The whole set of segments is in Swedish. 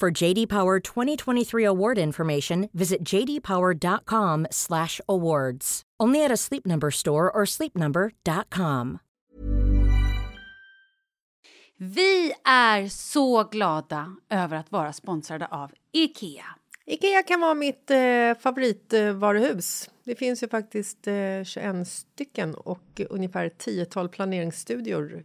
For JD Power 2023 award information, visit jdpower.com/awards. Only at a Sleep Number store or sleepnumber.com. Vi är så glada över att vara sponsrade av IKEA. Ikea kan vara mitt eh, favoritvaruhus. Det finns ju faktiskt eh, 21 stycken och ungefär 10-tal planeringsstudior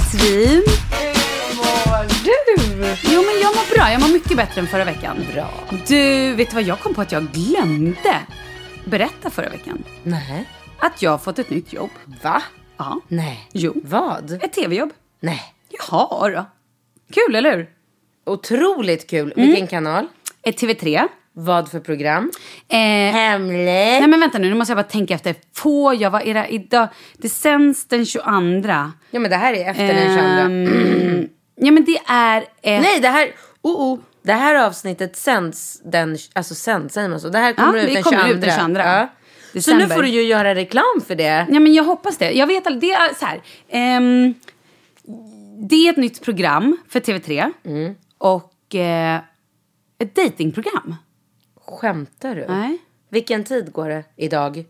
Katrin! Hur mår du? Jo men jag mår bra, jag mår mycket bättre än förra veckan. Bra. Du, vet du vad jag kom på att jag glömde berätta förra veckan? Nej. Att jag har fått ett nytt jobb. Va? Ja. Nej. Jo. Vad? Ett tv-jobb. Nej. Jaha då. Kul, eller hur? Otroligt kul. Mm. Vilken kanal? Ett TV3. Vad för program? Eh, Hemligt. nej men vänta nu, nu måste jag bara tänka efter. Får jag, vad är det idag? Det sänds den 22. Ja men det här är efter den 22. Ehm, ja men det är ett... Nej det här, oh, oh. Det här avsnittet sänds den, alltså sänds, säger man så? Det här kommer Ja, ut det den kommer 22. ut den 22. Ja. Så nu får du ju göra reklam för det. Ja, men jag hoppas det. Jag vet. Det är så här. ehm, det är ett nytt program för TV3. Mm. Och eh, ett datingprogram. Skämtar du? Nej. Vilken tid går det idag?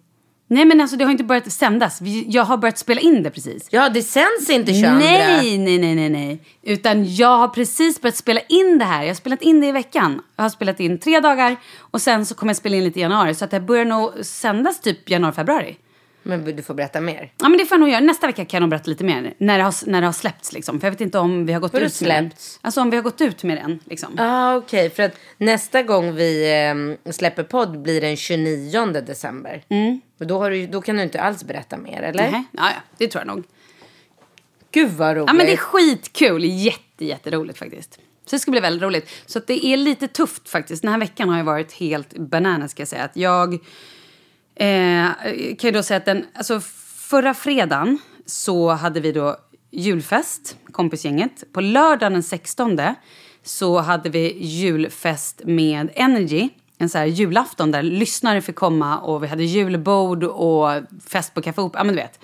Nej men alltså det har inte börjat sändas. Vi- Jag har börjat spela in det precis. Ja det sänds inte 22. Nej, nej, nej, nej, nej. Utan jag har precis börjat spela in det här. Jag har spelat in det i veckan. Jag har spelat in tre dagar och sen så kommer jag spela in lite i januari. Så att det börjar nog sändas typ januari, februari. Men du får berätta mer. Ja men det får jag nog göra. Nästa vecka kan jag berätta lite mer. När det har, när det har släppts liksom. För jag vet inte om vi har gått Vadå ut med den. Alltså om vi har gått ut med den liksom. Ja, ah, okej. För att nästa gång vi eh, släpper podd blir den 29 december. Mm. Och då, har du, då kan du inte alls berätta mer, eller? Nej, ja, ja, det tror jag nog. Gud vad roligt. Ja men det är skitkul. Jätte, jätteroligt faktiskt. Så det ska bli väldigt roligt. Så det är lite tufft faktiskt. Den här veckan har ju varit helt bananas ska jag säga. Att jag eh, kan ju då säga att den, alltså förra fredagen så hade vi då julfest, kompisgänget. På lördagen den 16 så hade vi julfest med Energy. En så här julafton där lyssnare fick komma och vi hade julbord och fest på Café Opera. Ja men du vet.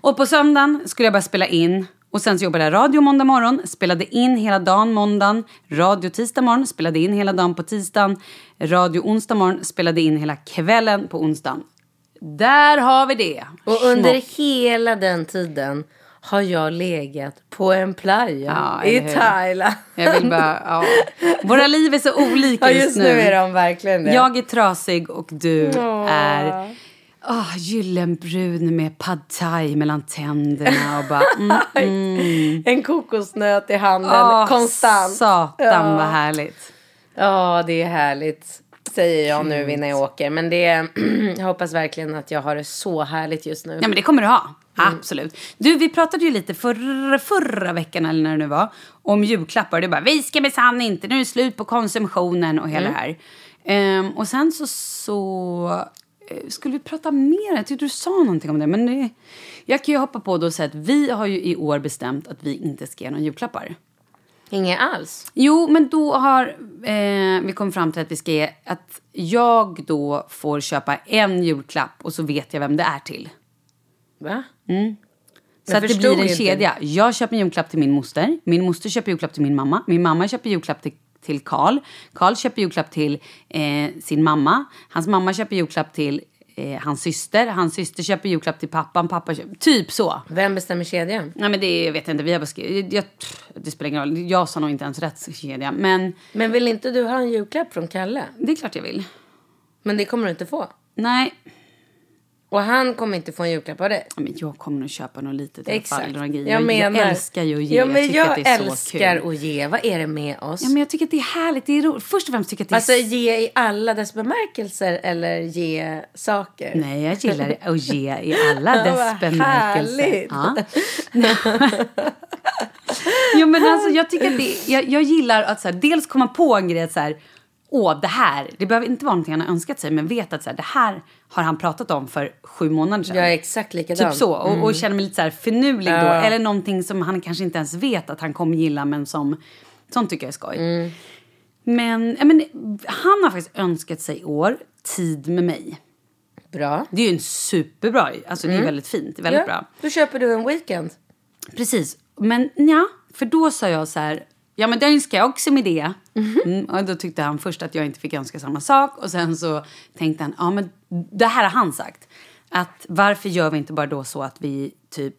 Och på söndagen skulle jag börja spela in. Och sen så jobbade jag radio måndag morgon, spelade in hela dagen måndagen. Radio tisdag morgon, spelade in hela dagen på tisdagen. Radio onsdag morgon, spelade in hela kvällen på onsdagen. Där har vi det. Och under hela den tiden har jag legat på en playa Ja, i? Thailand. Jag vill bara, ja. Våra liv är så olika Ja, just, just nu är de verkligen det. Jag är trasig och du är oh, gyllenbrun med pad thai mellan tänderna och bara... Mm, mm. En kokosnöt i handen, Åh, konstant. Satan Ja. vad härligt. Ja, det är härligt. Säger jag nu innan jag åker. Men det är, jag hoppas verkligen att jag har det så härligt just nu. Ja, men det kommer du ha. Absolut. Du, vi pratade ju lite förra, förra veckan, eller när det nu var, om julklappar. Du bara, vi ska minsann inte, nu är det slut på konsumtionen och hela det här. Ehm, och sen så, så skulle vi prata mer. Jag tyckte du sa någonting om det. Men det, jag kan ju hoppa på då och säga att vi har ju i år bestämt att vi inte ska ge några julklappar. Inget alls. Jo, men då har eh, vi kommit fram till att vi ska ge, att jag då får köpa en julklapp och så vet jag vem det är till. Va? Så Jag att det blir en inte. kedja. Jag köper en julklapp till min moster. Min moster köper julklapp till min mamma. Min mamma köper julklapp till till Karl. Karl köper julklapp till eh, sin mamma. Hans mamma köper julklapp till eh, hans syster. Hans syster köper julklapp till pappan. Pappa köper, typ så. Vem bestämmer kedjan? Nej men det vet jag inte. Vi har bara jag, det spelar ingen roll. Jag sa nog inte ens rätt kedja. Men Men vill inte du ha en julklapp från Kalle? det är klart jag vill. Men det kommer du inte få. Nej, Och han kommer inte få en julklapp av dig. men jag kommer nog köpa något litet i alla fall. Exakt. Några grejer. Jag menar. älskar ju att ge. Ja, men tycker jag, att det är så älskar kul. att ge. Vad är det med oss? Ja, men jag tycker att det är härligt. Det är roligt. Först och främst tycker jag att det är Alltså ge i alla dess bemärkelser eller ge saker? Nej, jag gillar att ge i alla Ja, dess vad bemärkelser. härligt. Ja. jo, men alltså, jag, tycker att det, jag, jag gillar att så här, dels komma på en grej så här, åh, det här, det behöver inte vara någonting han har önskat sig, men vet att så här, det här har han pratat om för sju månader sedan. Är exakt likadan. Typ så. Och, och känner mig lite så här finurlig då. Ja. Eller någonting som han kanske inte ens vet att han kommer gilla, men som... Sånt tycker jag är skoj. Mm. Men, ja, men han har faktiskt önskat sig i år tid med mig. Bra. Det är ju en superbra, alltså det är väldigt fint, väldigt Mm. Ja, bra. Då köper du en weekend. Precis, men ja, för då sa jag så här, ja men det önskar jag också med det. Mhm. Mm, och då tyckte han först att jag inte fick önska samma sak och sen så tänkte han, ja men det här har han sagt. Att varför gör vi inte bara då så att vi typ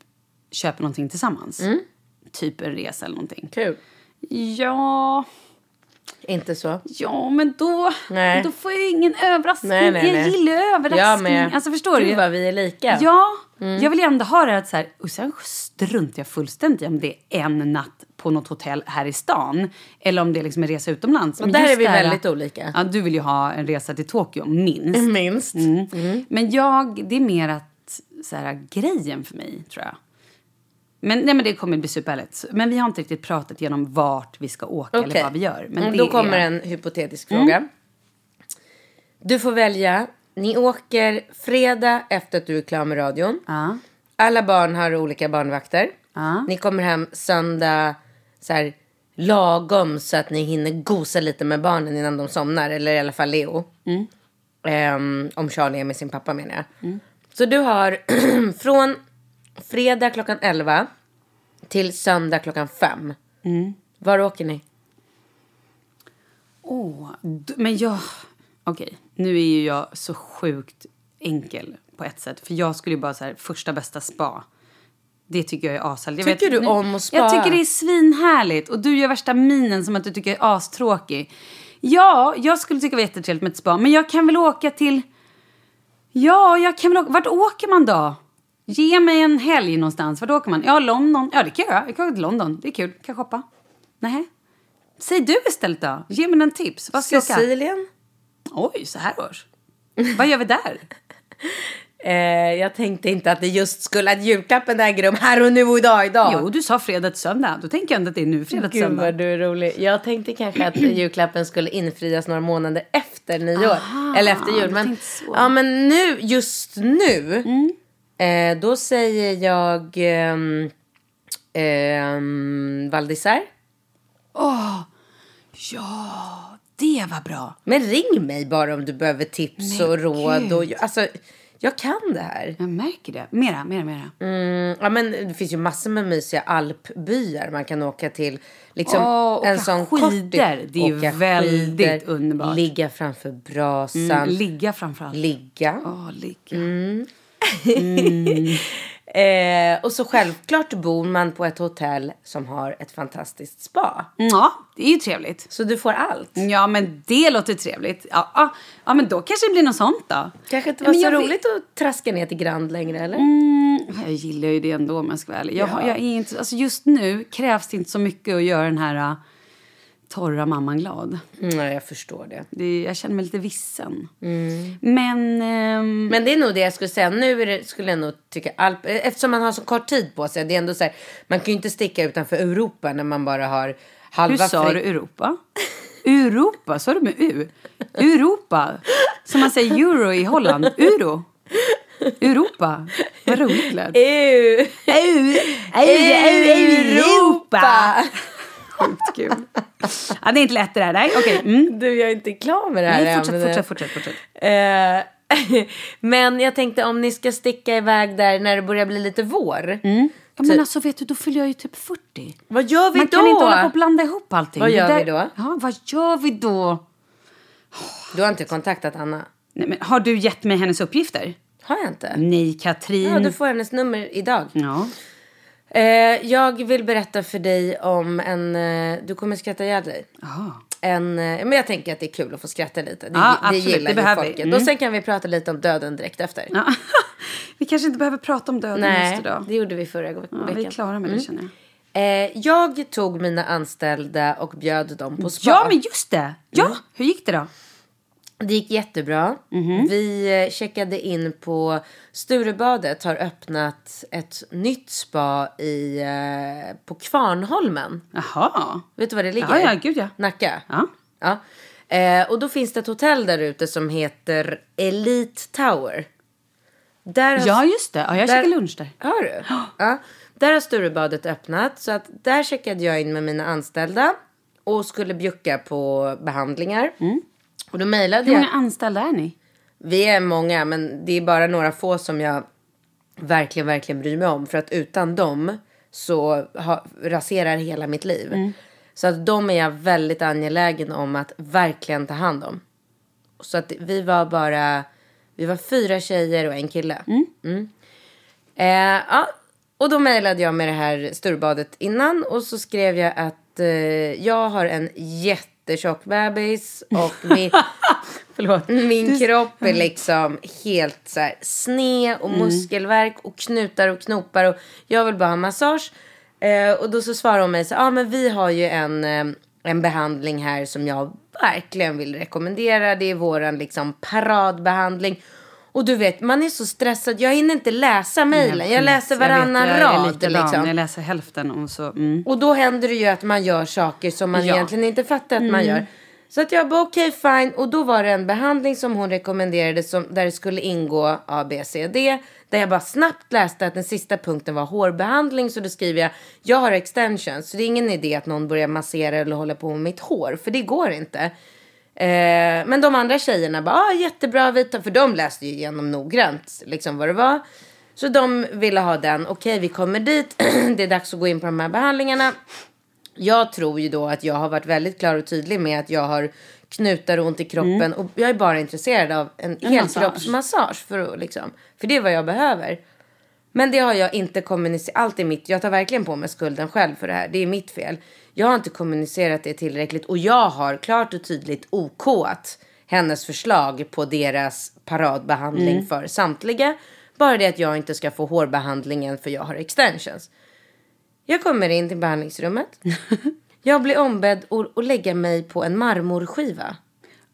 köper någonting tillsammans? Mm. Typ en resa eller någonting. Kul. Ja, Inte så. ja men då, Nej. då får jag ingen överraskning. Nej, nej, Jag gillar ju överraskning. Jag. Alltså förstår du? Vad vi är lika. Ja, Mm. jag vill ju ändå ha det att så här, och sen struntar jag fullständigt i om det är en natt på något hotell här i stan eller om det är liksom en resa utomlands. Och Men där är vi det här- väldigt olika. Ja, du vill ju ha en resa till Tokyo, minst. Minst. Mm. Men jag, det är mer att, så här, grejen för mig, tror jag. Men, nej, men det kommer bli superhärligt. Men vi har inte riktigt pratat igenom vart vi ska åka eller Okej. vad vi gör. Men Mm, Då kommer är, Mm. en hypotetisk fråga. Du får välja. Ni åker fredag efter att du är klar med radion. Ja. Alla barn har olika barnvakter. Ja. Ni kommer hem söndag så här, lagom så att ni hinner gosa lite med barnen innan de somnar. Eller i alla fall Leo. Mm. Ehm, om Charlie är med sin pappa menar jag. Så du har från fredag klockan 11 till söndag klockan 5. Mm. Var åker ni? Åh, d- men jag... Okej, nu är ju jag så sjukt enkel på ett sätt. För jag skulle ju bara så här, första bästa spa. Det tycker jag är ashärligt. Jag Tycker du men- om att spa? Jag tycker det är svinhärligt. Och du gör värsta minen som att du tycker det är astråkig. Ja, jag skulle tycka det var jättetrevligt med ett spa. Men jag kan väl åka till... Ja, jag kan väl åka. Vart åker man då? Ge mig en helg någonstans. Vart åker man? Ja, London. Ja, det kan jag göra. Jag kan åka till London. Det är kul. Kan jag shoppa? Nej. Säg du istället då. Ge mig en tips. Vad ska jag åka? Sicilien? Oj, så här års. Vad gör vi där? Eh, jag tänkte inte att det just skulle att julklappen äger rum här och nu och idag. idag. Jo, du sa fredag till söndag. Då tänker jag inte att det är nu fredag till Gud söndag. vad du är rolig. Jag tänkte kanske att julklappen skulle infrias några månader efter nyår. Aha, eller efter jul. Men, ja, men nu, just nu, eh, då säger jag ehm, ehm, Val d'Isère. Ja, det var bra. Men ring mig bara om du behöver tips Men och råd. gud. Och, alltså, jag kan det här. Jag märker det. Mera, mera, mera. Mm, ja, men det finns ju massor med mysiga alpbyar man kan åka till. Liksom Åh, åka en sån skidor. kort- Det är ju åka väldigt skidor, underbart. Ligga framför brasan. Mm, ligga framförallt. ligga. Åh, ligga. Eh, och så självklart bor man på ett hotell som har ett fantastiskt spa. Ja, det är ju trevligt. Så du får allt. Ja, men det låter trevligt. Ja, ja, ja men då kanske det blir något sånt då. Kanske inte Ja, var men så roligt att traska ner till Grand längre eller? Mm, jag gillar ju det ändå om jag ska vara ärlig. Jag, har- jag är inte, alltså just nu krävs det inte så mycket att göra den här torra mamman glad. Nej, jag förstår det. Det, jag känner mig lite vissen. Men... ehm, Men det är nog det jag skulle säga. Nu det, skulle jag nog tycka Alp, eftersom man har så kort tid på sig. Det är ändå så här, man kan ju inte sticka utanför Europa när man bara har halva hur sa du Europa? Europa, sa du med U? Europa, som man säger euro i Holland. Euro. Europa. Vad roligt det lät. EU. Europa! Sjukt kul. Ja, det är inte lätt det där. Nej, okej. Mm. Du, jag är inte klar med det här Nej, fortsätt, fortsätt, fortsätt, fortsätt. Eh, men jag tänkte om ni ska sticka iväg där när det börjar bli lite vår. Ja, men alltså vet du, då fyller jag ju typ 40. Vad gör vi Man då? kan inte hålla på och blanda ihop allting. Vad gör där- vi då? Ja, vad gör vi då? Du har inte kontaktat Anna? Nej, men har du gett mig hennes uppgifter? Har jag inte? Nej, Katrin. Ja, du får hennes nummer idag. Ja. Eh, jag vill berätta för dig om en... Eh, du kommer skratta ihjäl dig. Aha. En, eh, men jag tänker att det är kul att få skratta lite. Det, Ja, det gillar Det ju folket. Mm. Och sen kan vi prata lite om döden direkt efter. Ja. vi kanske inte behöver prata om döden Nej, just idag. det gjorde vi förra Ja, veckan. vi är klara med det känner jag. Eh, jag tog mina anställda och bjöd dem på spa. Ja, men just det. Ja, Mm. hur gick det då? Det gick jättebra. Mhm. Vi eh, checkade in på Sturebadet har öppnat ett nytt spa i, eh, på Kvarnholmen. Jaha. Vet du var det ligger? Ja, ja, gud ja. Nacka. Ja. Ja. Eh, och då finns det ett hotell där ute som heter Elite Tower. Där har- Ja, just det. Ja, jag Där- käkade lunch där. Har du? Ja. Där har Sturebadet öppnat. Så att där checkade jag in med mina anställda. Och skulle bjucka på behandlingar. Och då mejlade Hur jag. många anställda är ni? Vi är många men det är bara några få som jag verkligen, verkligen bryr mig om. För att utan dem så ha, raserar hela mitt liv. Så att de är jag väldigt angelägen om att verkligen ta hand om. Så att vi var bara, vi var fyra tjejer och en kille. Mm. Eh, ja, och då mejlade jag med det här Sturbadet innan och så skrev jag att eh, jag har en jättetjock bebis och min, min kropp är liksom helt så här sned och muskelvärk och knutar och knopar och jag vill bara ha massage. Eh, och då så svarar hon mig så ja ah, men vi har ju en, eh, en behandling här som jag verkligen vill rekommendera. Det är våran liksom paradbehandling. Och du vet, man är så stressad. Jag hinner inte läsa mejlen. Jag läser varannan jag vet, jag rad. likadan. Liksom. Jag läser hälften och så... Mm. Och då händer det ju att man gör saker som man Ja. egentligen inte fattar att man gör. Så att jag bara okej fine. Och då var det en behandling som hon rekommenderade som, där det skulle ingå A, B, C, D. Där jag bara snabbt läste att den sista punkten var hårbehandling. Så då skriver jag, jag har extensions. Så det är ingen idé att någon börjar massera eller hålla på med mitt hår. För det går inte. Eh, men de andra tjejerna bara, ah, jättebra vita. För de läste ju igenom noggrant liksom vad det var. Så de ville ha den. Okej, vi kommer dit. det är dags att gå in på de här behandlingarna. Jag tror ju då att jag har varit väldigt klar och tydlig med att jag har knutar och ont i kroppen. Och jag är bara intresserad av en, En helkroppsmassage. För, att, liksom, för det är vad jag behöver. Men det har jag inte kommunicerat. Allt är mitt. Jag tar verkligen på mig skulden själv för det här. Det är mitt fel. Jag har inte kommunicerat det tillräckligt. Och jag har klart och tydligt OKat hennes förslag på deras paradbehandling för samtliga. Bara det att jag inte ska få hårbehandlingen för jag har extensions. Jag kommer in till behandlingsrummet. Jag blir ombedd att, lägga mig på en marmorskiva.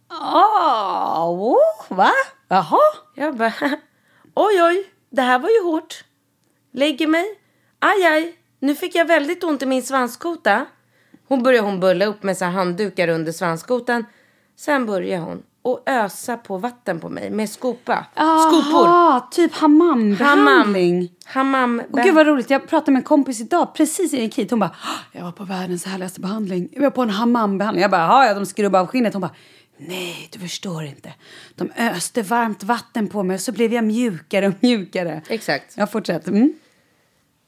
Ah, oh, va? Jaha. Jag bara, oj oj, det här var ju hårt. Lägger mig. Aj aj, nu fick jag väldigt ont i min svanskota. Hon börjar hon bulla upp med så handdukar under svanskotan. Sen börjar hon och ösa på vatten på mig med skopa. Skopor. Aha, typ hammambehandling. Hammam. Och gud vad roligt, jag pratade med en kompis idag precis innan jag gick hit. Hon bara, "Ah, jag var på världens härligaste behandling. Jag var på en hammambehandling. Jag bara, "Jaha, ja de skrubbade av skinnet. Hon bara, nej du förstår inte. De öste varmt vatten på mig och så blev jag mjukare och mjukare. Exakt. Jag fortsätter. Mm.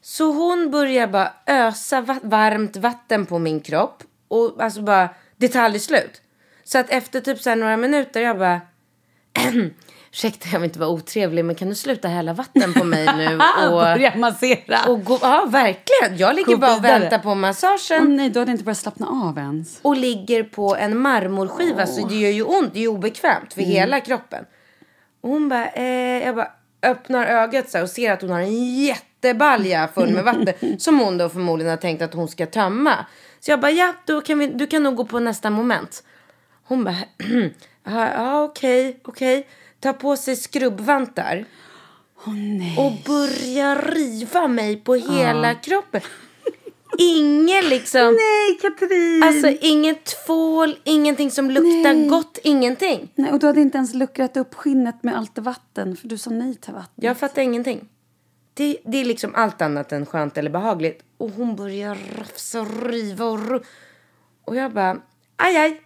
Så hon börjar bara ösa va- varmt vatten på min kropp. Och alltså bara detaljeslut. Så att efter typ så några minuter jag bara... Ursäkta jag vill inte vara otrevlig men kan du sluta hälla vatten på mig nu? Och, Börja massera. och gå, ja verkligen. Jag ligger bara och väntar på massagen. nej, du hade inte börjat slappna av ens. Och ligger på en marmorskiva så det gör ju ont. Det är obekvämt för hela kroppen. Och hon bara, eh, jag bara öppnar ögat så och ser att hon har en jättebalja full med vatten. som hon då förmodligen har tänkt att hon ska tömma. Så jag bara, ja då kan vi, du kan nog gå på nästa moment. Hon bara, ja okej, okej. Ta på sig skrubbvantar. Och börja riva mig på hela kroppen ingen liksom... Nej, Katrin! Alltså ingen tvål, ingenting som luktar nej. gott, ingenting. Nej, och du hade inte ens luckrat upp skinnet med allt vatten för du sa nej till vattnet. Jag fattar ingenting. Det, det är liksom allt annat än skönt eller behagligt. Och hon börjar rafsa och riva och... Och jag bara... Aj, aj!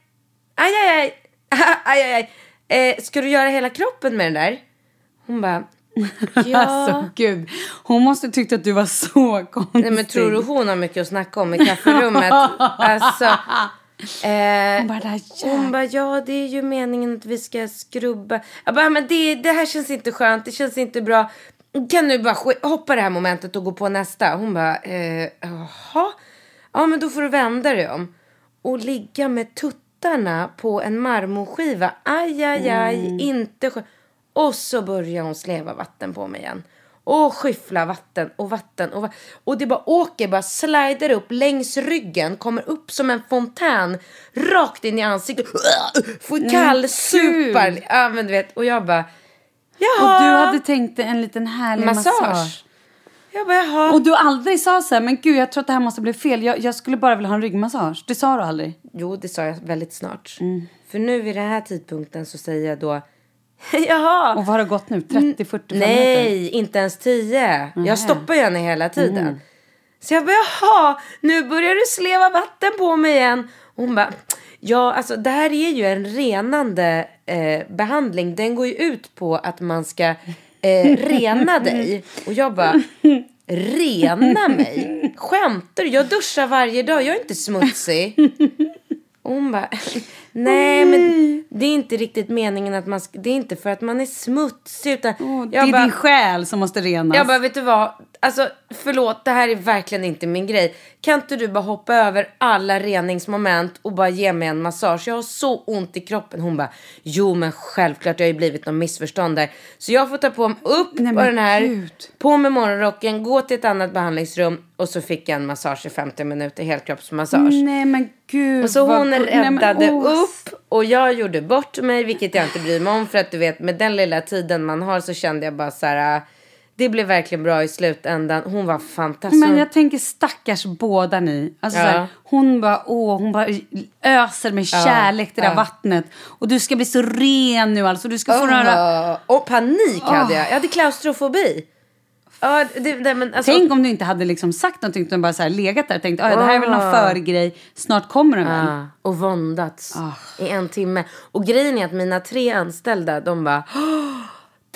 Aj, aj, aj! aj, aj, aj. Eh, ska du göra hela kroppen med den där? Hon bara... ja. Alltså gud, hon måste tyckt att du var så konstig. Nej men tror du hon har mycket att snacka om i kafferummet? alltså. Eh, Hon bara, "Det här hon bara, ja det är ju meningen att vi ska skrubba. Jag bara, men det, det här känns inte skönt, det känns inte bra. Kan du bara hoppa det här momentet och gå på nästa? Hon bara, eh, jaha. Ja men då får du vända dig om. Och ligga med tuttarna på en marmorskiva. Aj, aj, aj, inte skö- Och så börjar hon sleva vatten på mig igen. Och skyffla vatten och vatten och va- Och det bara åker, bara slider upp längs ryggen, kommer upp som en fontän, rakt in i ansiktet. Får kallsupar. Ja men du vet, och jag bara, Och jaha. du hade tänkt dig en liten härlig massage. massage. Jag bara, jaha. Och du aldrig sa så här, men gud jag tror att det här måste bli fel. Jag, jag skulle bara vilja ha en ryggmassage. Det sa du aldrig. Jo, det sa jag väldigt snart. För nu vid den här tidpunkten så säger jag då, jaha. Och vad har det gått nu? 30, 40, 5 minuter? Nej, inte ens tio. Jag stoppar ju henne hela tiden. Så jag bara, jaha, nu börjar du sleva vatten på mig igen. Och hon bara, ja, alltså det här är ju en renande eh, behandling. Den går ju ut på att man ska eh, rena dig. Och jag bara, rena mig? Skämtar du? Jag duschar varje dag, jag är inte smutsig. Och hon bara, nej men det är inte riktigt meningen att man det är inte för att man är smutsig utan. Åh, det är bara, din själ som måste renas. jag bara, vet du vad? Alltså, förlåt, det här är verkligen inte min grej. Kan inte du bara hoppa över alla reningsmoment och bara ge mig en massage? Jag har så ont i kroppen. Hon bara, jo men självklart, det har ju blivit något missförstånd där. Så jag får ta på mig upp Nej, på den här, Gud. på med morgonrocken, gå till ett annat behandlingsrum och så fick jag en massage i 50 minuter, helkroppsmassage. Nej men gud. Och så hon go- Nej, men, räddade åh, upp och jag gjorde bort mig, vilket jag inte bryr mig om. För att du vet, med den lilla tiden man har så kände jag bara så här. äh, Det blev verkligen bra i slutändan. Hon var fantastisk. Men jag tänker stackars båda ni. Alltså, Ja. så här, hon bara, åh, hon bara öser med kärlek det där ja. vattnet. Och du ska bli så ren nu alltså. Du ska få några... Åh, Och panik hade jag. Jag hade klaustrofobi. Ja, det, det, men alltså, Tänk om du inte hade liksom sagt någonting utan bara så här legat där och tänkt, "Ah, det här är väl någon förgrej, snart kommer den väl. Ja, och våndats Ah. i en timme. Och grejen är att mina tre anställda, de bara "Åh,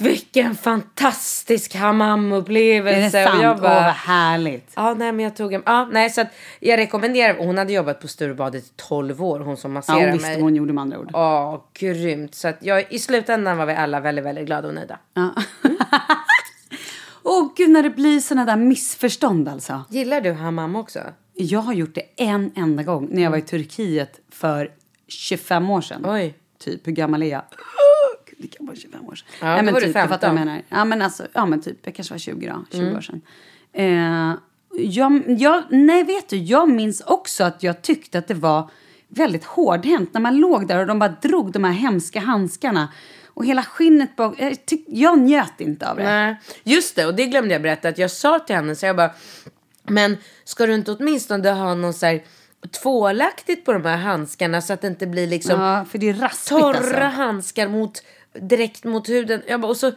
vilken fantastisk Är hammamupplevelse. det sant? Och jag Åh, vad härligt. Ja, nej, men jag tog en... Ja, nej, så att jag rekommenderar... Hon hade jobbat på Sturebadet i 12 år, hon som Ja, masserar hon visste mig. vad hon gjorde med andra ord. Ja, grymt. Så att jag, i slutändan var vi alla väldigt, väldigt glada och nöjda. Ja. Åh gud, när det blir såna där missförstånd alltså. Gillar du hammam också? Jag har gjort det en enda gång när jag var i Turkiet för 25 år sedan. Oj, typ, hur gammal är jag? Gud, det kan vara 25 år sedan. Ja, Nej, då men var du typ, fattar vad jag 15. menar. Ja, men alltså, ja, men typ, jag kanske var 20 då, 20 år sedan. Eh, jag, jag, nej, vet du, jag minns också att jag tyckte att det var väldigt hårdhänt när man låg där och de bara drog de här hemska handskarna. Och hela skinnet bak, jag, tyck, jag njöt inte av det. Nej, just det. Och det glömde jag berätta. Att jag sa till henne så jag bara. Men ska du inte åtminstone ha någon så här tvålaktigt på de här handskarna så att det inte blir liksom Ja, för det är raspigt torra alltså. handskar mot, direkt mot huden. Jag bara, och så,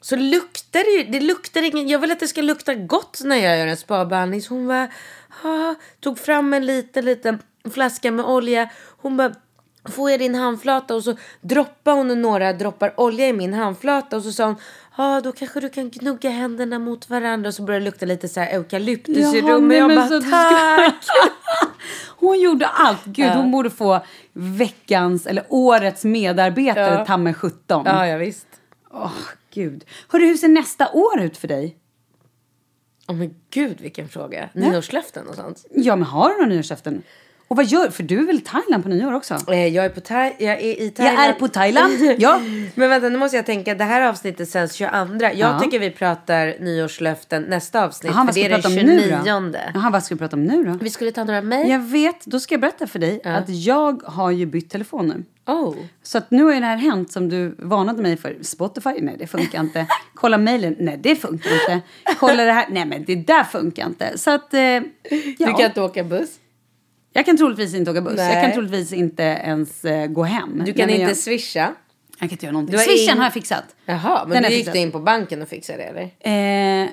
så luktar det ju. Det luktar ingen, jag vill att det ska lukta gott när jag gör en spabehandling. Så hon bara, ah, tog fram en liten, liten flaska med olja. Hon bara, får jag din handflata? Och så droppade hon några droppar olja i min handflata. Och så sa hon, ja ah, då kanske du kan gnugga händerna mot varandra. Och så började det lukta lite så här eukalyptus i Jaha, rummet. nej, Jag bara, tack! Hon gjorde allt. Gud, hon borde få veckans eller årets medarbetare, Ja. ta med 17. Ja, ja visst. Åh, gud. Hörru, hur ser nästa år ut för dig? Åh men gud vilken fråga. Nyårslöften och sånt. Ja, men har du några nyårslöften? Och vad gör, för du är väl i Thailand på nyår också? Eh, Jag är, på Thai- jag är i Thailand. Jag är på Thailand, ja. Men vänta, nu måste jag tänka. Det här avsnittet sänds 22. Jag Ja. tycker vi pratar nyårslöften nästa avsnitt. Jaha, för det är den om nu 29. då? Jaha, vad ska vi prata om nu då? Vi skulle ta några mejl. Jag vet, då ska jag berätta för dig att jag har ju bytt telefon nu. Oh. Så att nu har det här hänt som du varnade mig för. Spotify, nej det funkar inte. Kolla mejlen, nej det funkar inte. Kolla det här, nej men det där funkar inte. Så att, eh, ja. Du kan inte åka buss. Jag kan troligtvis inte åka buss. Nej. Jag kan troligtvis inte ens eh, gå hem. Du kan men inte jag, swisha. jag kan inte göra någonting. Du har Swishen ing- har jag fixat. Jaha, Den men har du gick du in på banken och fixade det eller? Eh,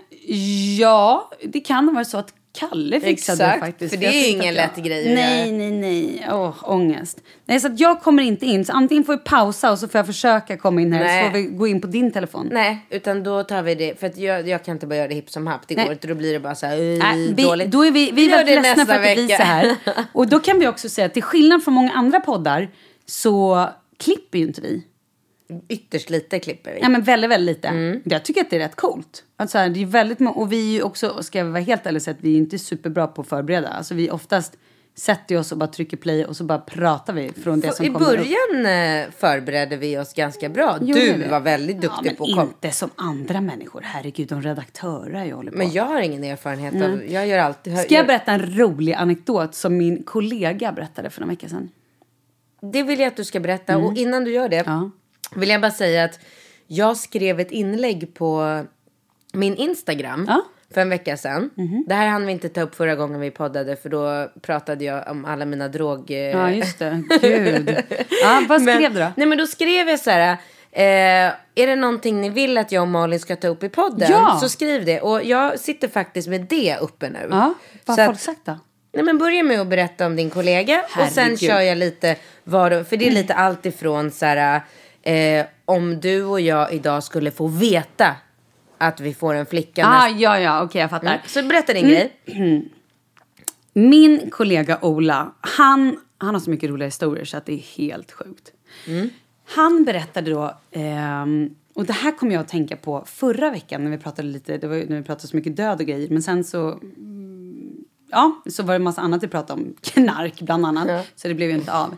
ja, det kan varit så att Kalle fixade det Exakt, faktiskt. för det jag är ju ingen lätt grej att Nej, nej, nej. Åh, ångest. Nej, så att jag kommer inte in. Så antingen får vi pausa och så får jag försöka komma in här. Nej. Så får vi gå in på din telefon. Nej, utan då tar vi det. För att jag, jag kan inte bara göra det hipp som happ. Det Nej. går inte. Då blir det bara så här Nej, vi, dåligt. då är vi, vi är väldigt det ledsna nästa för att det blir så här. Och då kan vi också säga att till skillnad från många andra poddar så klipper ju inte vi. Ytterst lite klipper vi. Ja, men väldigt, väldigt lite. Mm. Jag tycker att det är rätt coolt. Alltså, det är väldigt, och vi är också, ska jag vara helt ärlig, så att vi är inte superbra på att förbereda. Alltså, vi oftast sätter oss och bara trycker play och så bara pratar vi från det som I kommer upp. början eh, förberedde vi oss ganska bra. Gjorde du var väldigt duktig ja, på att inte som andra människor. Herregud, de redaktörer jag håller på. Men jag har ingen erfarenhet av... Jag gör alltid... Ska jag berätta en rolig anekdot som min kollega berättade för några veckor sedan? Det vill jag att du ska berätta. Och innan du gör det Ja. Vill jag bara säga att jag skrev ett inlägg på min Instagram Ja. för en vecka sedan. Det här hann vi inte ta upp förra gången vi poddade för då pratade jag om alla mina drog... eh, Ja, just det. Gud. Ja, vad skrev men, du då? Nej men då skrev jag så här. Eh, är det någonting ni vill att jag och Malin ska ta upp i podden Ja. så skriv det. Och jag sitter faktiskt med det uppe nu. Ja, vad har folk sagt då? Nej, men börja med att berätta om din kollega och sen Herregud. kör jag lite vad för det är lite allt ifrån så här eh, om du och jag idag skulle få veta att vi får en flicka. Ah, nästa- ja, ja, okej, jag fattar. Mm. Så berätta din grej. Min kollega Ola, han, han har så mycket roliga historier så att det är helt sjukt. Han berättade då, ehm, och det här kom jag att tänka på förra veckan när vi pratade lite, det var ju när vi pratade så mycket död och grejer, men sen så mm, Ja, så var det massa annat vi pratade om. Knark bland annat. Så det blev ju inte av.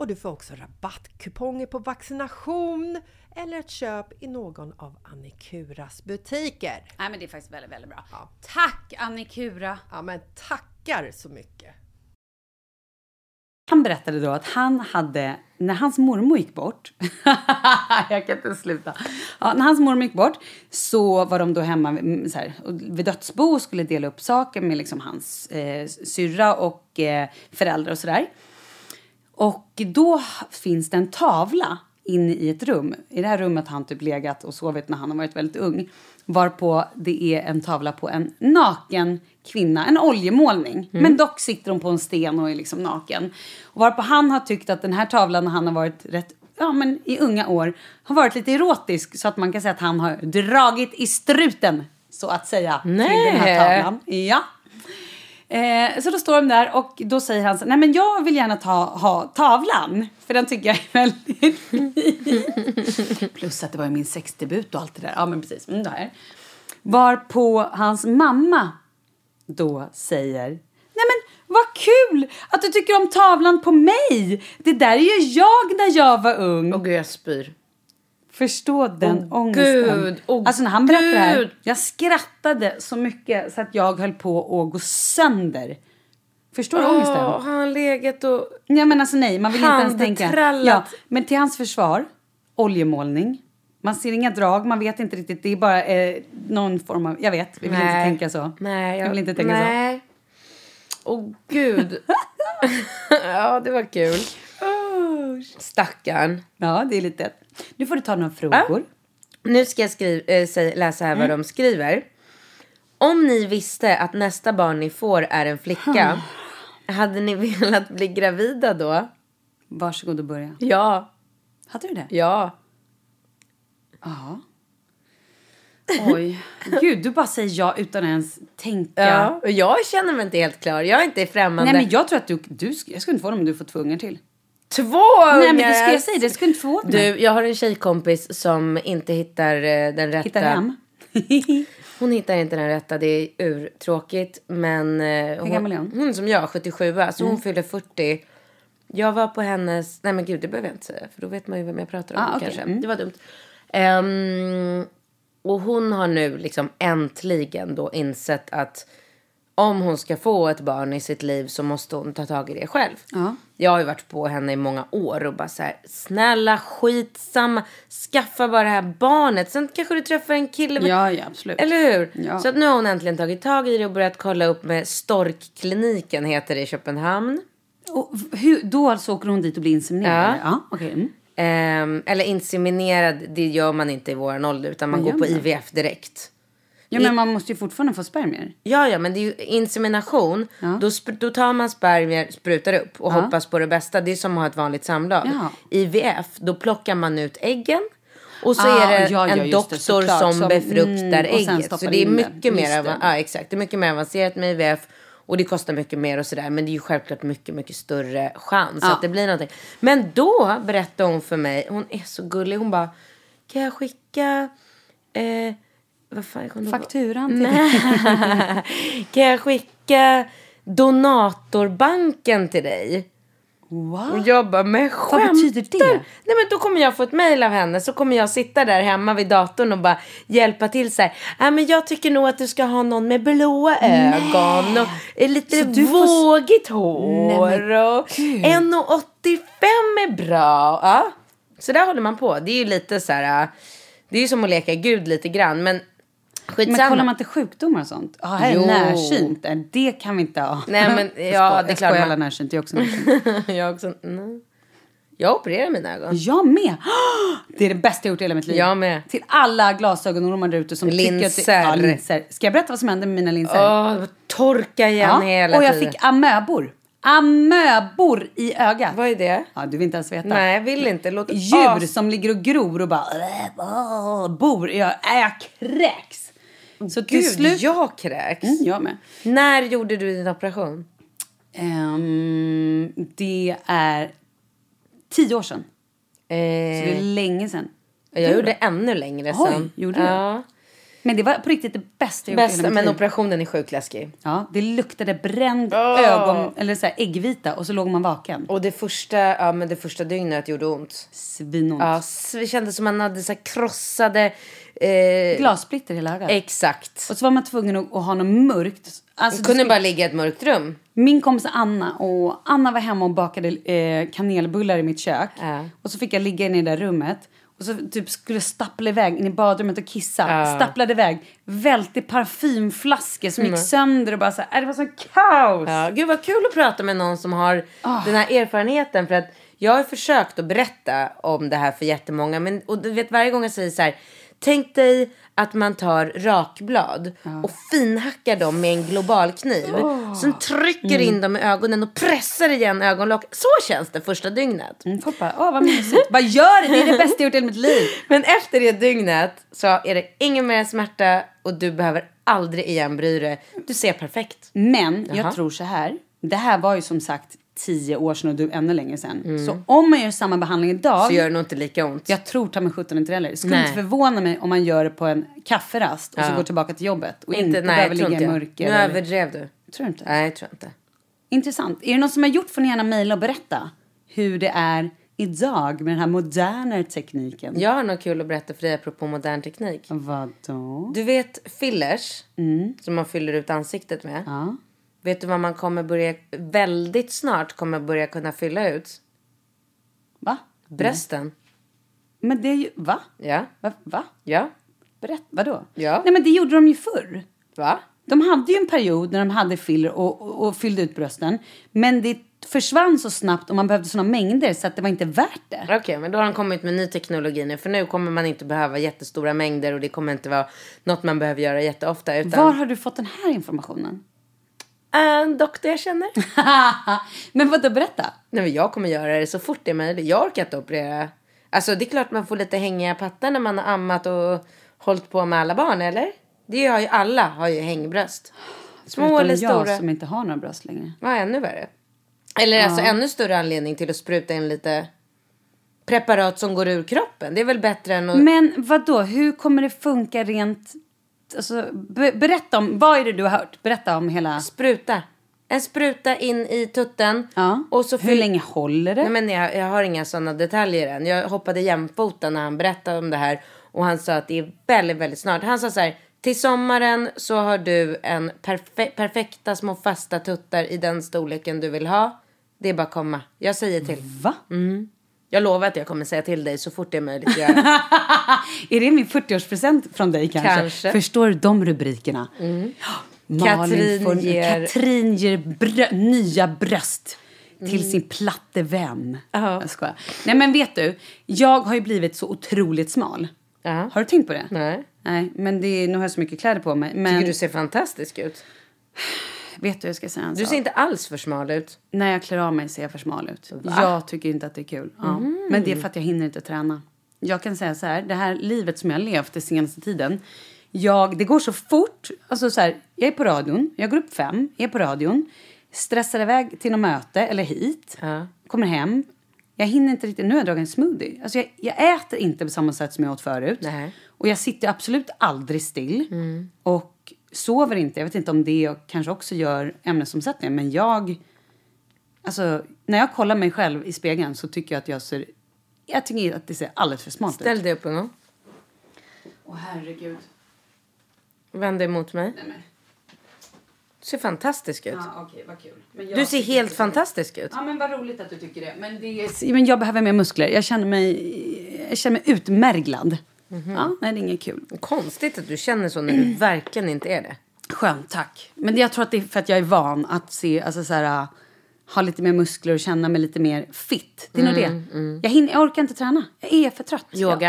och du får också rabattkuponger på vaccination eller ett köp i någon av Annikuras butiker. Nej men det är faktiskt väldigt, väldigt bra. Ja. Tack Annikura! Ja men tackar så mycket! Han berättade då att han hade, när hans mormor gick bort, jag kan inte sluta. Ja, när hans mormor gick bort så var de då hemma mm, så här, vid dödsbo och skulle dela upp saker med liksom hans eh, syrra och eh, föräldrar och sådär. Och då finns det en tavla inne i ett rum. I det här rummet har han typ legat och sovit när han har varit väldigt ung. Varpå det är en tavla på en naken kvinna, en oljemålning. Men dock sitter hon på en sten och är liksom naken. Och varpå han har tyckt att den här tavlan när han har varit rätt, ja men i unga år, har varit lite erotisk. Så att man kan säga att han har dragit i struten, så att säga, till den här Nej. tavlan. Ja. Eh, så då står de där och då säger han så nej men jag vill gärna ta, ha tavlan. För den tycker jag är väldigt fin. Plus att det var ju min sexdebut och allt det där. Ja men precis, mm, där. Varpå hans mamma då säger Nej men vad kul att du tycker om tavlan på mig. Det där är ju jag när jag var ung. Åh gud, jag spyr. Förstå den Åh, ångesten. Gud, åh, alltså när han berättade det här, jag skrattade så mycket så att jag höll på att gå sönder. Förstår du ångesten? Åh, har han legat och... Ja men alltså nej, man vill inte ens tänka. Ja, men till hans försvar, oljemålning. Man ser inga drag, man vet inte riktigt. Det är bara eh, någon form av, jag vet, vi vill inte Nej. tänka så. Nej, jag Vi vill inte tänka så. nej. Åh gud. ja, det var kul. Stackarn. Ja, det är lite. Nu får du ta några frågor. Nu ska jag skriv, eh, säg, läsa här vad de skriver. Om ni visste att nästa barn ni får är en flicka, hade ni velat bli gravida då? Varsågod och börja. Ja. Hade du det? Ja. Ja. Oj. Gud, du bara säger ja utan ens tänka. Ja. Och jag känner mig inte helt klar. Jag är inte främmande. Nej, men jag tror att du, du... Jag skulle inte få dem om du får två ungar till. Två Nej, men det ungar! ska jag säga. Det skulle inte förvåna mig. Du, jag har en tjejkompis som inte hittar eh, den rätta. Hittar hem. Hon hittar inte den rätta, det är urtråkigt. Men eh, hon, gammal är hon? hon som jag, 77, så hon fyller 40. Jag var på hennes, nej men gud det behöver jag inte säga för då vet man ju vem jag pratar om Ah, kanske. Mm. Det var dumt. Ehm, och hon har nu liksom äntligen då insett att om hon ska få ett barn i sitt liv så måste hon ta tag i det själv. Ja. Jag har ju varit på henne i många år och bara så här, snälla skitsamma, skaffa bara det här barnet. Sen kanske du träffar en kille. Ja, ja, absolut. Eller hur? Ja. Så att nu har hon äntligen tagit tag i det och börjat kolla upp med Storkkliniken heter det i Köpenhamn. Och hur, då alltså åker hon dit och blir inseminerad? Ja. ja okej. Mm. Ehm, eller inseminerad, det gör man inte i våran ålder utan man går på? IVF direkt. Ja, men man måste ju fortfarande få spermier. Ja, ja, men det är ju insemination. Ja. Då, då tar man spermier, sprutar upp och Ja. hoppas på det bästa. Det är som att ha ett vanligt samlag. Ja. IVF, då plockar man ut äggen. Och så Ah, är det ja, en det, doktor såklart. som Som- befruktar mm, ägget. Så det är det. mycket mer, det. ja, exakt. Det är mycket mer avancerat med IVF. Och det kostar mycket mer och sådär. Men det är ju självklart mycket, mycket större chans Ja. att det blir någonting. Men då berättade hon för mig, hon är så gullig. Hon bara, kan jag skicka... Eh, vad fan, jag. Fakturan till kan jag skicka donatorbanken till dig? Och What? jag bara, men skämtar betyder det? Nej men då kommer jag få ett mejl av henne så kommer jag sitta där hemma vid datorn och bara hjälpa till så här. Ja men jag tycker nog att du ska ha någon med blåa ögon och lite Så du får- vågigt hår Nej, och 1,85 är bra. Ja. Så där håller man på. Det är ju lite så här. äh, Det är ju som att leka gud lite grann men skitsamma. Men kollar man inte sjukdomar och sånt? Ja, här är närsynt. Det kan vi inte ha. Nej, men- Jag ja, det är jag klart skojar alla närsynt. Jag är också närsynt. jag också. Jag opererar mina ögon. Jag med! Det är det bästa jag gjort i hela mitt liv. Jag med. Till alla glasögonormar där ute som tycker att Linser. det, ja, linser. Ska jag berätta vad som hände med mina linser? Åh, torka igen hela och jag tiden. fick amöbor. Amöbor i ögat. Vad är det? Ja, du vill inte ens veta. Nej, jag vill inte. Låt Djur som ligger och gror och bara äh, bor. Jag, äh, jag kräks. Så till Gud, slut... jag kräks. Mm, jag med. När gjorde du din operation? Ehm, det är tio år sedan. Så det är Eh, länge sedan. jag gjorde ännu längre Oj, sen. gjorde du? Ja. Men det var på riktigt det bästa jag gjort i hela men operationen är sjukt läskig. Ja, det luktade bränd Åh. ögon, eller så här äggvita och så låg man vaken. Och det första, ja, men det första dygnet gjorde ont. Svinont. Ja, det kändes som man hade så krossade... Eh, Glassplitter i hela ögat. exakt. Och så var man tvungen att, att ha något mörkt. Alltså, kunde skulle- bara ligga i ett mörkt rum. Min kompis Anna och Anna var hemma och bakade eh, kanelbullar i mitt kök. Ja. Och så fick jag ligga inne i det där rummet. Och så typ skulle stappla iväg in i badrummet och kissa. Ja. Stapplade iväg. Välte parfymflaskor som gick sönder och bara så här, äh, det var så kaos. Ja, gud vad kul att prata med någon som har Ah. den här erfarenheten. För att jag har försökt att berätta om det här för jättemånga. Men, och du vet varje gång jag säger så här. Tänk dig att man tar rakblad och finhackar dem med en globalkniv. Sen trycker Mm. in dem i ögonen och pressar igen ögonlocket. Så känns det första dygnet. Mm, bara, åh vad mysigt. bara gör det, det är det bästa jag gjort i mitt liv. Men efter det dygnet så är det ingen mer smärta och du behöver aldrig igen bry dig. Du ser perfekt. Men Jaha. jag tror så här. Det här var ju som sagt tio år sedan och du ännu längre sedan. Så om man gör samma behandling idag. Mm. Så gör det nog inte lika ont. Jag tror ta mig sjutton inte heller. Skulle Nej. inte förvåna mig om man gör det på en kafferast och så Ja. går tillbaka till jobbet. Och inte, inte, nej, behöver ligga inte i mörker. Nu eller- överdrev du. Tror du inte? Nej, jag tror inte. Intressant. Är det någon som har gjort får ni gärna mejla och berätta hur det är idag med den här moderna tekniken. Jag har något kul att berätta för dig apropå modern teknik. Vadå? Du vet fillers som man fyller ut ansiktet med. Ja. Vet du vad man kommer börja, väldigt snart kommer börja kunna fylla ut? Va? Brösten. Men det är ju... Va? Ja. Va? Va? Ja. Berätta. Vadå? Ja. Nej men det gjorde de ju förr. Va? De hade ju en period när de hade filler och, och, och fyllde ut brösten. Men det försvann så snabbt och man behövde såna mängder så att det var inte värt det. Okej, men då har de kommit med ny teknologi nu. För nu kommer man inte behöva jättestora mängder och det kommer inte vara något man behöver göra jätteofta. Utan Var har du fått den här informationen? En doktor jag känner. Men vadå, berätta. Nej, men jag kommer göra det så fort det är möjligt. Jag orkar inte operera. Alltså det är klart man får lite hängiga pattar när man har ammat och hållit på med alla barn, eller? Det har ju alla, har ju hängbröst. Små Förutom eller jag stora. som inte har några bröst längre. Vad ännu värre. Eller alltså ännu större anledning till att spruta in lite preparat som går ur kroppen. Det är väl bättre än att... Men vad då? hur kommer det funka rent... Alltså, be- berätta om, vad är det du har hört? Berätta om hela... Spruta. En spruta in i tutten. Ja. Och så hur länge håller det? Nej, men jag, jag har inga sådana detaljer än. Jag hoppade jämfota när han berättade om det här. Och han sa att det är väldigt, väldigt snart. Han sa så här. Till sommaren så har du en perfe- perfekta små fasta tuttar i den storleken du vill ha. Det är bara att komma. Jag säger till. Va? Jag lovar att jag kommer säga till dig så fort det är möjligt göra. Är det min 40-årspresent från dig kanske? Kanske. Förstår du de rubrikerna? Malin Katrin får, ger- Katrin ger brö- nya bröst till sin platte vän. Ja. Jag skojar. Nej men vet du, jag har ju blivit så otroligt smal. Ja. Har du tänkt på det? Nej. Nej, men det är, nu har jag så mycket kläder på mig. Men Tycker du ser fantastisk ut. vet du, jag ska säga en Du sak. ser inte alls för smal ut. När jag klär av mig ser jag för smal ut. Jag tycker inte att det är kul. Ja. Mm. Men det är för att jag hinner inte träna. Jag kan säga så här, det här livet som jag har levt den senaste tiden. Jag, det går så fort. Alltså så här, jag är på radion, jag går upp fem, är på radion. Stressar iväg till något möte eller hit. Ja. Kommer hem. Jag hinner inte riktigt, nu har jag dragit en smoothie. Alltså jag, jag äter inte på samma sätt som jag åt förut. Nej. Och jag sitter absolut aldrig still. Och sover inte. Jag vet inte om det kanske också gör ämnesomsättningen. Men jag... Alltså, när jag kollar mig själv i spegeln så tycker jag att jag ser... Jag tycker att det ser alldeles för smalt ut. Ställ dig upp gång. Åh herregud. Vänd dig mot mig. Du ser fantastisk ut. Ja, okej, vad kul. Men Du ser helt fantastisk ut. Ja, men vad roligt att du tycker det. Men, det är... men jag behöver mer muskler. Jag känner mig, jag känner mig utmärglad. Ja, nej, det är inget kul. Konstigt att du känner så när du verkligen inte är det. Skönt, tack. Men jag tror att det är för att jag är van att se, alltså så här, ha lite mer muskler och känna mig lite mer fit. Det är nog det. Jag, hinner, jag orkar inte träna. Jag är för trött. Yogan.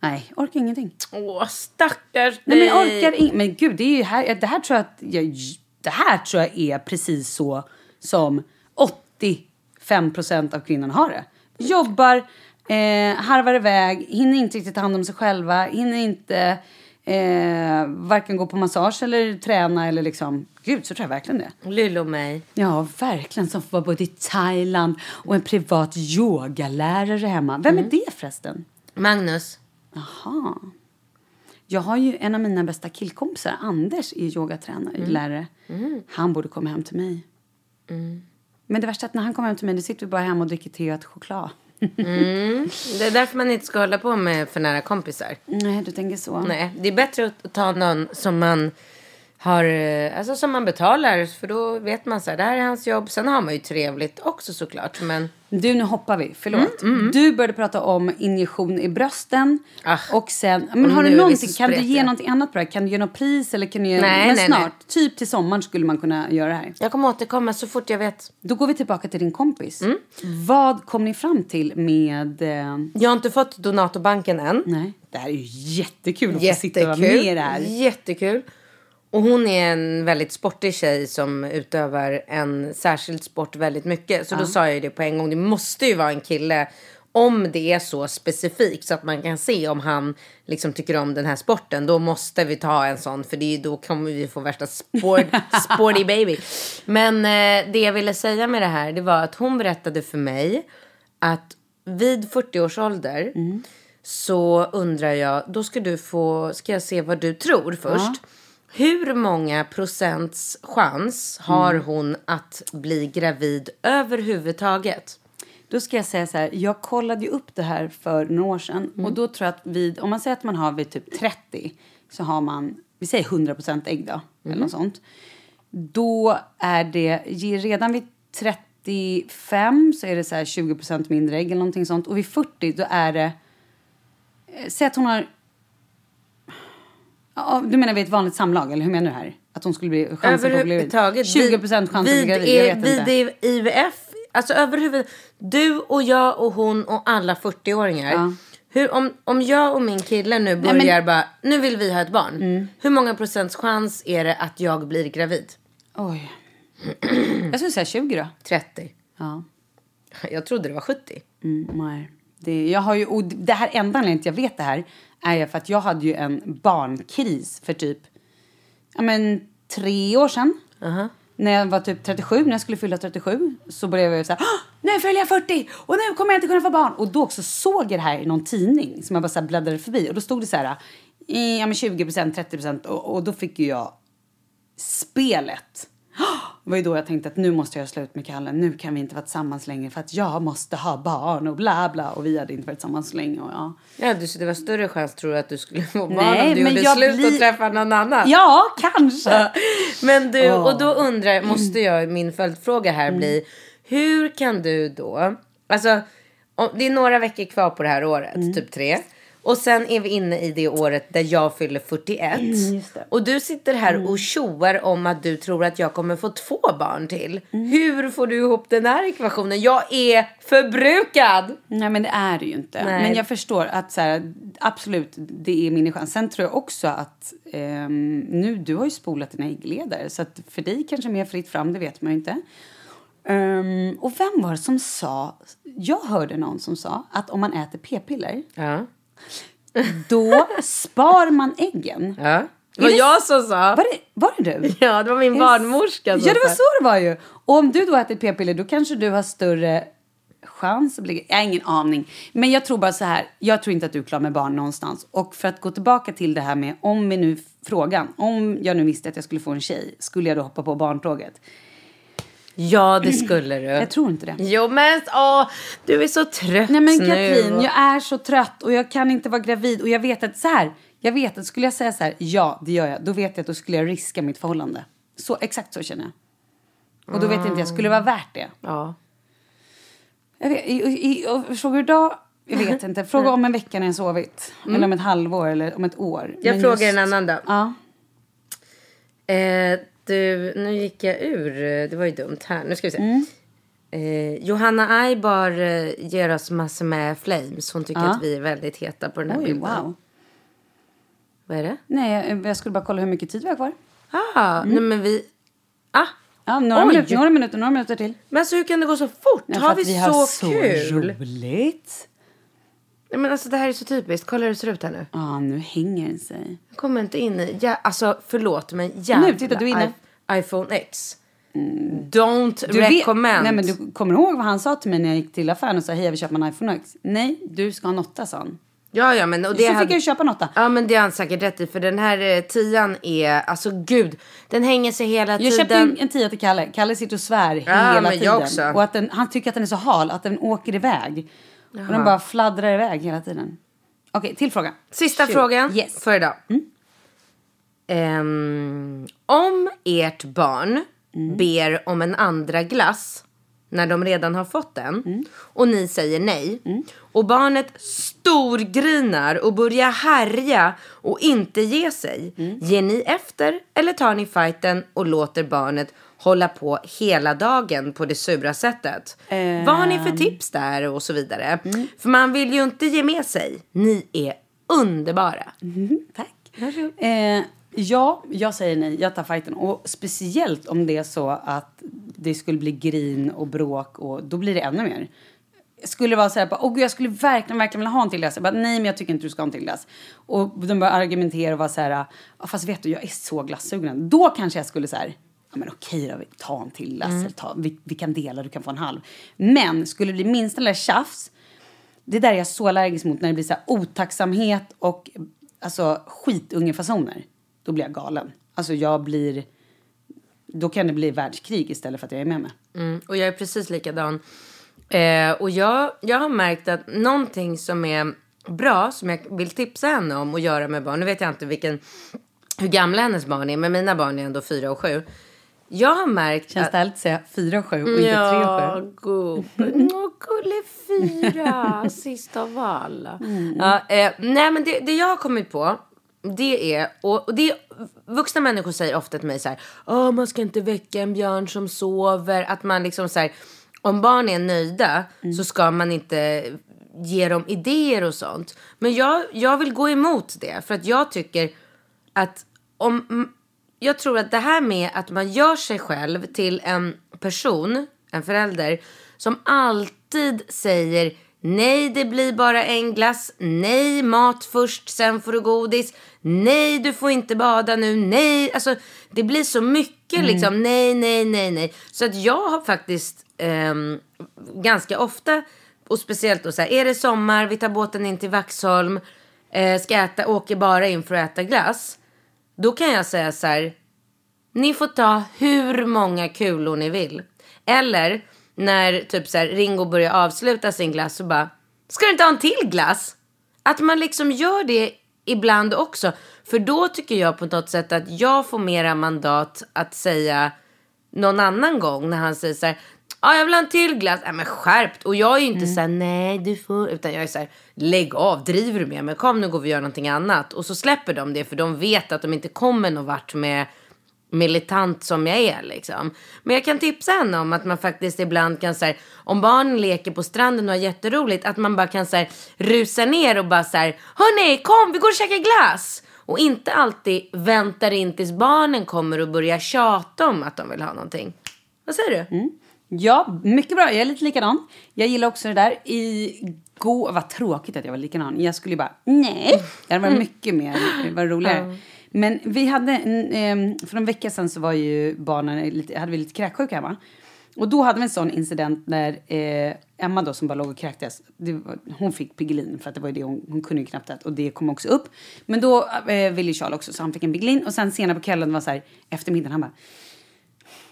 Jag, nej, orkar ingenting. Åh, stackars Nej, men dig. jag orkar in, Men gud, det är ju här, det här tror jag att jag, det här tror jag är precis så som 85 procent av kvinnorna har det. Jobbar, eh, harvar iväg, hinner inte riktigt ta hand om sig själva, hinner inte eh, varken gå på massage eller träna eller liksom. Gud, så tror jag verkligen det. Lyllo mig. Ja, verkligen. Som vara både i Thailand och en privat yogalärare hemma. Vem är det förresten? Magnus. Jaha. Jag har ju en av mina bästa killkompisar, Anders, är yogatränare, lärare. Han borde komma hem till mig. Men det värsta är att när han kommer hem till mig, då sitter vi bara hemma och dricker te och äter choklad. Det är därför man inte ska hålla på med för nära kompisar. Nej, du tänker så. Nej, det är bättre att ta någon som man har, eh, alltså som man betalar. För då vet man så här, det här är hans jobb. Sen har man ju trevligt också såklart. Men Du, nu hoppar vi. Förlåt. Du började prata om injektion i brösten. Ah. Och sen, men Och har du någonting, kan du ge någonting annat på det här? Kan du ge något pris eller kan du ge, Nej, men nej, snart, typ till sommaren skulle man kunna göra det här. jag kommer återkomma så fort jag vet. Då går vi tillbaka till din kompis. Vad kom ni fram till med... Eh, Jag har inte fått donatorbanken än. nej, det här är ju jättekul att få sitta och vara med Jättekul. i det här. Jättekul. Och hon är en väldigt sportig tjej som utövar en särskild sport väldigt mycket. Så då sa jag ju det på en gång. Det måste ju vara en kille om det är så specifikt så att man kan se om han liksom tycker om den här sporten. Då måste vi ta en sån för det då kommer vi få värsta sport, sporty baby. Men eh, det jag ville säga med det här det var att hon berättade för mig att vid 40 års ålder så undrar jag, då ska du få, ska jag se vad du tror först. Hur många procents chans har hon att bli gravid överhuvudtaget? Då ska jag säga så här, jag kollade ju upp det här för några år sedan. Och då tror jag att vid, om man säger att man har vid typ 30 så har man, vi säger 100% ägg då, eller något sånt. Då är det, redan vid 35 så är det så här 20% mindre ägg eller någonting sånt. Och vid 40 då är det, eh, säg att hon har, ja, du menar vid ett vanligt samlag eller hur menar du här? Att hon skulle bli chansen på att bli gravid? Överhuvudtaget. 20% chans att bli vid, gravid, jag vet vid inte. IVF alltså överhuvud, du och jag och hon och alla 40-åringar. Ja. Hur, om, om jag och min kille nu men- börjar bara, nu vill vi ha ett barn. Hur många procents chans är det att jag blir gravid? Oj. Jag skulle säga 20 då. 30. Ja. Jag trodde det var 70. Mm, nej. Det, jag har ju, och det här enda anledningen till att jag vet det här är ju för att jag hade ju en barnkris för typ ja, men, tre år sedan. När jag var typ 37, när jag skulle fylla 37, så började jag "Åh, nu fyller jag 40 och nu kommer jag inte kunna få barn. Och då också såg jag det här i någon tidning som jag bara så bläddrade förbi och då stod det så här, ja men 20% 30 och, och då fick ju jag spelet. Det var ju då jag tänkte att nu måste jag slut med Kalle. Nu kan vi inte vara tillsammans längre för att jag måste ha barn och bla bla. Och vi hade inte varit tillsammans så länge. Och ja. Ja, du, så det var större chans tror du att du skulle få barn Nej, om du men gjorde jag slut blir- och träffade någon annan? ja, kanske. Men du, och då undrar, måste jag, min följdfråga här Mm. bli, hur kan du då, alltså det är några veckor kvar på det här året, Mm. typ tre. Och sen är vi inne i det året där jag fyller 41. Mm, Och du sitter här och tjoar om att du tror att jag kommer få två barn till. Mm. Hur får du ihop den här ekvationen? Jag är förbrukad! Nej, men det är det ju inte. Nej. Men jag förstår att så här, absolut, det är min chans. Sen tror jag också att ehm, nu, du har ju spolat dina äggledare. Så att för dig kanske mer fritt fram, det vet man ju inte. Ehm, och vem var det som sa, jag hörde någon som sa att om man äter p-piller, Ja. Då spar man äggen. ja. Det var det- jag som sa. Var det, var det du? Ja, det var min barnmorska som Ja, det var så det var ju. Och om du då äter p-piller, då kanske du har större chans att bli... Jag har ingen aning. Men jag tror bara så här, jag tror inte att du är klar med barn någonstans. Och för att gå tillbaka till det här med, om vi nu, frågan, om jag nu visste att jag skulle få en tjej, skulle jag då hoppa på barntåget? Ja, det skulle du. Jag tror inte det. Jo men åh, du är så trött Nej men nu. Katrin, jag är så trött och jag kan inte vara gravid och jag vet att så här, jag vet att skulle jag säga så här, ja det gör jag, då vet jag att då skulle jag riska mitt förhållande. Så, exakt så känner jag. Och då vet inte jag, skulle det vara värt det? Ja. Jag vet, i, i, och frågar idag, jag vet inte, fråga om en vecka när jag sovit. Eller om ett halvår eller om ett år. Mm. Jag Men frågar just- en annan då. Ja. Eh, du, nu gick jag ur. Det var ju dumt här. Nu ska vi se. Mm. Eh, Johanna Aibar eh, ger oss massor med flames. Hon tycker Ja. att vi är väldigt heta på den här Oj, bilden. wow. Vad är det? Nej, jag, skulle bara kolla hur mycket tid vi har kvar. Ah, nej men vi... Ah, Ja, några, Oj. minuter, några minuter, några minuter till. men alltså hur kan det gå så fort? För har vi, har så, kul? roligt. Nej, men alltså det här är så typiskt. Kolla hur det ser ut här nu. Ja, nu hänger den sig. Jag kommer inte in i... Ja, alltså förlåt men jävla Nu, titta, du är inne. IPhone X. Don't Du vet- recommend. nej, men du kommer ihåg vad han sa till mig när jag gick till affären och sa hej jag vill köpa en iPhone X? Nej, du ska ha en åtta sa han. Ja, ja, men och Så det fick hade... jag ju köpa en åtta. Ja, men det har han säkert rätt i. För den här eh, tian är, alltså gud, den hänger sig hela Jag tiden. köpte en, en tia till Kalle. Kalle sitter och svär hela men jag tiden. också. Och att den, han tycker att den är så hal att den åker iväg. Och den bara fladdrar iväg hela tiden. Okej, till fråga. Sista Shoot. frågan Yes. för idag. Ehm, om ert barn ber om en andra glass när de redan har fått den och ni säger nej och barnet storgrinar och börjar härja och inte ge sig. Ger ni efter eller tar ni fighten och låter barnet hålla på hela dagen på det sura sättet? Vad har ni för tips där och så vidare? För man vill ju inte ge med sig. Ni är underbara. Tack. Eh, ja, jag säger nej. Jag tar fighten. Och speciellt om det är så att det skulle bli grin och bråk och då blir det ännu mer. Skulle vara så här, åh gud, jag skulle verkligen, verkligen vilja ha en till glass. Jag bara, nej men jag tycker inte du ska ha en till glass. Och de börjar argumentera och vara så här, fast vet du, jag är så glassugen. Då kanske jag skulle så här, ja men okej då, ta en till glass. Eller ta, vi, vi kan dela, du kan få en halv. Men skulle det bli minsta lilla tjafs, det där är jag så allergisk mot när det blir så här otacksamhet och alltså skitungefasoner. Då blir jag galen. Alltså jag blir... Då kan det bli världskrig istället för att jag är med mig. Mm, och jag är precis likadan. Eh, och jag, jag har märkt att någonting som är bra, som jag vill tipsa henne om att göra med barn. Nu vet jag inte vilken, hur gamla hennes barn är, men mina barn är ändå fyra och sju. Jag har märkt Känns att... det härligt att säga fyra och sju och inte tre och Ja, sju? gubben. Åh, gulle fyra, sist av alla. Ja, eh, nej, men det, det jag har kommit på, det är, och, det vuxna människor säger ofta till mig så här, Åh, man ska inte väcka en björn som sover, att man liksom så här, om barn är nöjda så ska man inte ge dem idéer och sånt. Men jag, jag vill gå emot det. För att jag tycker att om... mm, Jag tror att det här med att man gör sig själv till en person, en förälder, som alltid säger nej, det blir bara en glass, nej, mat först, sen får du godis, nej, du får inte bada nu, nej, alltså det blir så mycket liksom, nej, nej, nej, nej. Så att jag har faktiskt ehm, ganska ofta, och speciellt då så här, är det sommar, vi tar båten in till Vaxholm, eh, ska äta, åker bara in för att äta glass. Då kan jag säga så här, ni får ta hur många kulor ni vill. Eller när typ så här, Ringo börjar avsluta sin glass så bara, ska du inte ha en till glass? Att man liksom gör det ibland också. För då tycker jag på något sätt att jag får mera mandat att säga någon annan gång när han säger så här, ja jag vill ha en till glass. Nej men skärpt. Och jag är ju inte så här, nej du får, utan jag är så här, lägg av, driver du med mig? Kom nu går vi och gör någonting annat. Och så släpper de det för de vet att de inte kommer någon vart med militant som jag är liksom. Men jag kan tipsa henne om att man faktiskt ibland kan säga om barnen leker på stranden och har jätteroligt att man bara kan så här, rusa ner och bara så här hörni kom vi går och käkar glass. Och inte alltid väntar in tills barnen kommer och börjar tjata om att de vill ha någonting. Vad säger du? Ja, mycket bra. Jag är lite likadan. Jag gillar också det där. Igår, vad tråkigt att jag var likadan. Jag skulle ju bara, nej. Det hade varit mycket mer, det var roligare. Men vi hade, en, för en vecka sedan så var ju barnen, lite, hade vi lite kräksjuka hemma. Och då hade vi en sån incident när eh, Emma då som bara låg och kräktes, var, hon fick Piggelin för att det var ju det hon, hon kunde ju knappt äta och det kom också upp. Men då eh, ville Charles också så han fick en Piggelin och sen senare på kvällen var så här eftermiddagen han bara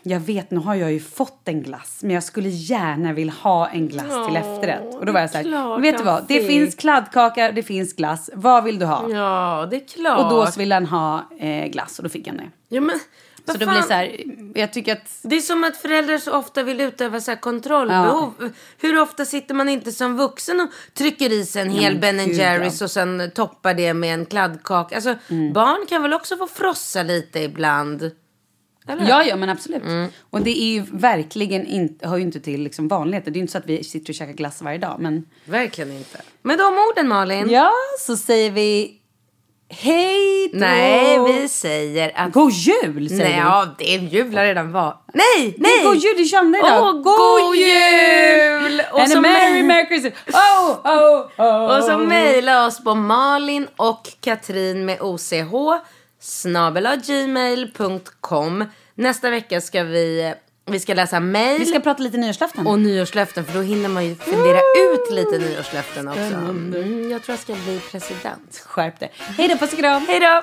jag vet, nu har jag ju fått en glass, men jag skulle gärna vilja ha en glass till efterrätt. Och då var jag så här, vet du vad, det finns kladdkaka, det finns glass, vad vill du ha? Ja, det är klart. Och då så ville han ha eh, glass och då fick han det. Ja, men, Så fan? blir det så här, jag tycker att Det är som att föräldrar så ofta vill utöva så här kontrollbehov. Hur ofta sitter man inte som vuxen och trycker i sig en hel men Ben Jerrys ja. och sen toppar det med en kladdkaka. Alltså, barn kan väl också få frossa lite ibland? Eller? Ja, ja, men absolut. Och det är ju verkligen inte, hör ju inte till liksom vanligheter. Det är ju inte så att vi sitter och käkar glass varje dag. Men Verkligen inte. Med de orden Malin. ja, så säger vi hej då. Nej, vi säger att... God jul säger Nej, vi. ja, det är jul har redan var. Nej, är nej! god jul, det är 22 idag. Åh, god jul! Och And så merry, merry Christmas. Oh, oh, oh. Och så mejla oss på Malin och Katrin med OCH snabela gmail.com. Nästa vecka ska vi, vi ska läsa mejl Vi ska prata lite nyårslöften. och nyårslöften för då hinner man ju fundera ut lite nyårslöften också. Mm, jag tror jag ska bli president. Skärp dig. Hej då, puss och kram. Hej då!